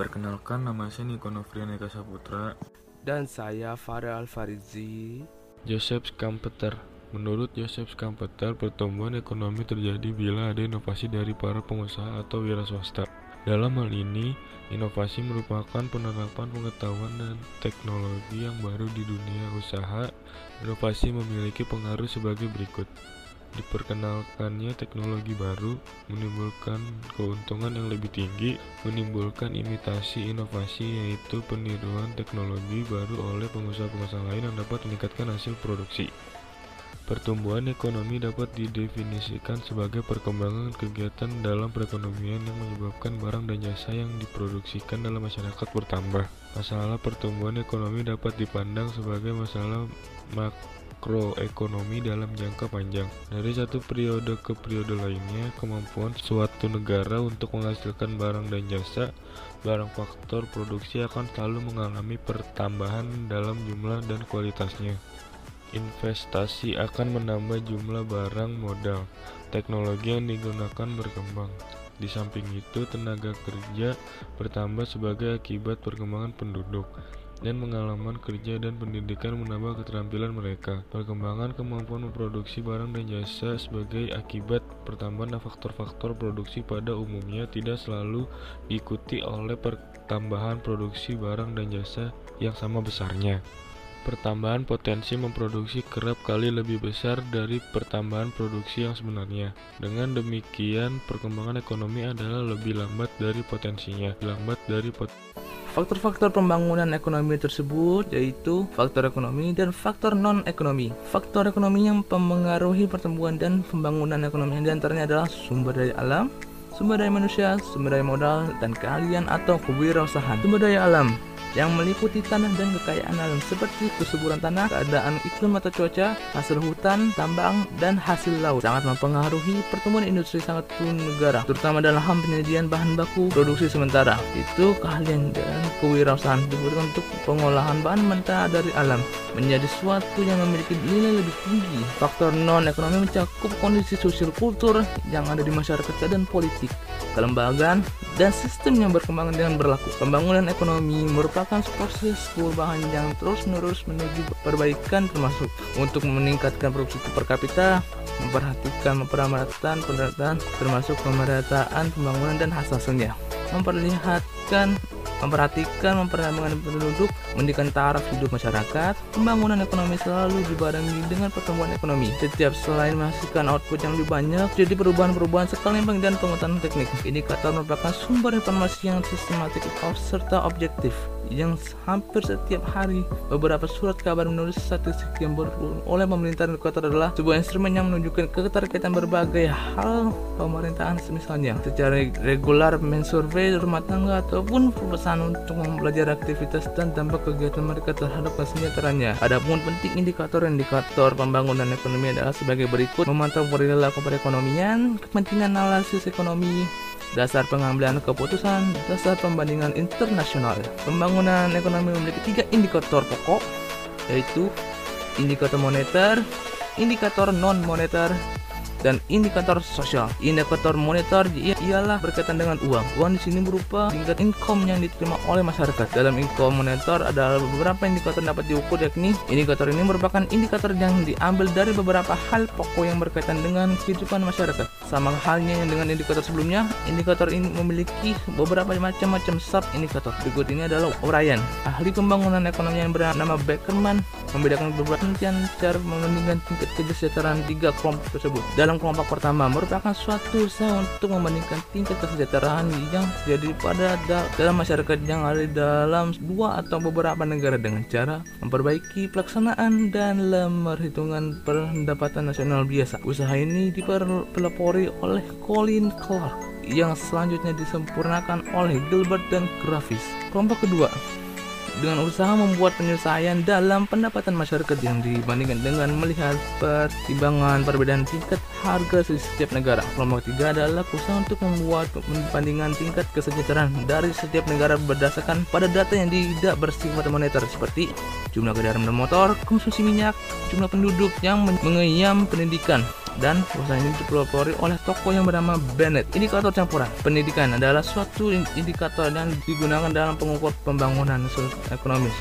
Perkenalkan nama saya Niko Novrian Eka Saputra. Dan saya Farel Alfarizi. Joseph Scampeter. Menurut Joseph Scampeter, pertumbuhan ekonomi terjadi bila ada inovasi dari para pengusaha atau wira swasta. Dalam hal ini, inovasi merupakan penerapan pengetahuan dan teknologi yang baru di dunia usaha. Inovasi memiliki pengaruh sebagai berikut diperkenalkannya teknologi baru menimbulkan keuntungan yang lebih tinggi, menimbulkan imitasi inovasi yaitu peniruan teknologi baru oleh pengusaha-pengusaha lain yang dapat meningkatkan hasil produksi. Pertumbuhan ekonomi dapat didefinisikan sebagai perkembangan kegiatan dalam perekonomian yang menyebabkan barang dan jasa yang diproduksikan dalam masyarakat bertambah. Masalah pertumbuhan ekonomi dapat dipandang sebagai masalah mak makroekonomi dalam jangka panjang. Dari satu periode ke periode lainnya, kemampuan suatu negara untuk menghasilkan barang dan jasa, barang faktor produksi akan selalu mengalami pertambahan dalam jumlah dan kualitasnya. Investasi akan menambah jumlah barang modal. Teknologi yang digunakan berkembang. Di samping itu, tenaga kerja bertambah sebagai akibat perkembangan penduduk dan pengalaman kerja dan pendidikan menambah keterampilan mereka. Perkembangan kemampuan memproduksi barang dan jasa sebagai akibat pertambahan faktor-faktor produksi pada umumnya tidak selalu diikuti oleh pertambahan produksi barang dan jasa yang sama besarnya. Pertambahan potensi memproduksi kerap kali lebih besar dari pertambahan produksi yang sebenarnya. Dengan demikian, perkembangan ekonomi adalah lebih lambat dari potensinya, lambat dari potensi Faktor-faktor pembangunan ekonomi tersebut yaitu faktor ekonomi dan faktor non-ekonomi. Faktor ekonomi yang mempengaruhi pertumbuhan dan pembangunan ekonomi di antaranya adalah sumber daya alam, sumber daya manusia, sumber daya modal, dan keahlian atau kewirausahaan. Sumber daya alam yang meliputi tanah dan kekayaan alam seperti kesuburan tanah, keadaan iklim atau cuaca, hasil hutan, tambang, dan hasil laut sangat mempengaruhi pertumbuhan industri sangat negara, terutama dalam hal penyediaan bahan baku produksi sementara. Itu keahlian dan kewirausahaan dibutuhkan untuk pengolahan bahan mentah dari alam menjadi suatu yang memiliki nilai lebih tinggi. Faktor non-ekonomi mencakup kondisi sosial kultur yang ada di masyarakat dan politik, kelembagaan, dan sistem yang berkembang dengan berlaku. Pembangunan ekonomi merupakan proses perubahan yang terus-menerus menuju perbaikan termasuk untuk meningkatkan produksi per kapita, memperhatikan pemerataan pendapatan termasuk pemerataan pembangunan dan hasilnya memperlihatkan memperhatikan memperhatikan penduduk, mendikan taraf hidup masyarakat, pembangunan ekonomi selalu dibarengi dengan pertumbuhan ekonomi. Setiap selain menghasilkan output yang lebih banyak, jadi perubahan-perubahan sekalian dan pengetahuan teknik. Indikator merupakan sumber informasi yang sistematik serta objektif yang hampir setiap hari beberapa surat kabar menulis statistik yang berlaku oleh pemerintah indikator adalah sebuah instrumen yang menunjukkan keterkaitan berbagai hal pemerintahan misalnya secara regular mensurvey rumah tangga ataupun pesan untuk mempelajari aktivitas dan dampak kegiatan mereka terhadap kesejahteraannya. Adapun penting indikator-indikator pembangunan ekonomi adalah sebagai berikut memantau perilaku perekonomian, kepentingan analisis ekonomi, dasar pengambilan keputusan, dasar pembandingan internasional. Pembangunan ekonomi memiliki tiga indikator pokok, yaitu indikator moneter, indikator non-moneter, dan indikator sosial. Indikator moneter ialah berkaitan dengan uang. Uang di sini berupa tingkat income yang diterima oleh masyarakat. Dalam income moneter ada beberapa indikator dapat diukur yakni indikator ini merupakan indikator yang diambil dari beberapa hal pokok yang berkaitan dengan kehidupan masyarakat. Sama halnya yang dengan indikator sebelumnya, indikator ini memiliki beberapa macam-macam sub indikator. Berikut ini adalah uraian. Ahli pembangunan ekonomi yang bernama Beckerman membedakan beberapa penelitian cara membandingkan tingkat kesejahteraan tiga kelompok tersebut. Dalam kelompok pertama merupakan suatu usaha untuk membandingkan tingkat kesejahteraan yang terjadi pada da dalam masyarakat yang ada di dalam dua atau beberapa negara dengan cara memperbaiki pelaksanaan dan lembar hitungan pendapatan nasional biasa. Usaha ini dipelopori oleh Colin Clark yang selanjutnya disempurnakan oleh Gilbert dan Gravis. Kelompok kedua dengan usaha membuat penyelesaian dalam pendapatan masyarakat yang dibandingkan dengan melihat pertimbangan perbedaan tingkat harga setiap negara. Kelompok tiga adalah usaha untuk membuat perbandingan tingkat kesejahteraan dari setiap negara berdasarkan pada data yang tidak bersifat moneter seperti jumlah kendaraan motor, konsumsi minyak, jumlah penduduk yang mengenyam pendidikan, dan usaha ini dipelopori oleh tokoh yang bernama Bennett. Indikator campuran pendidikan adalah suatu indikator yang digunakan dalam pengukur pembangunan ekonomis.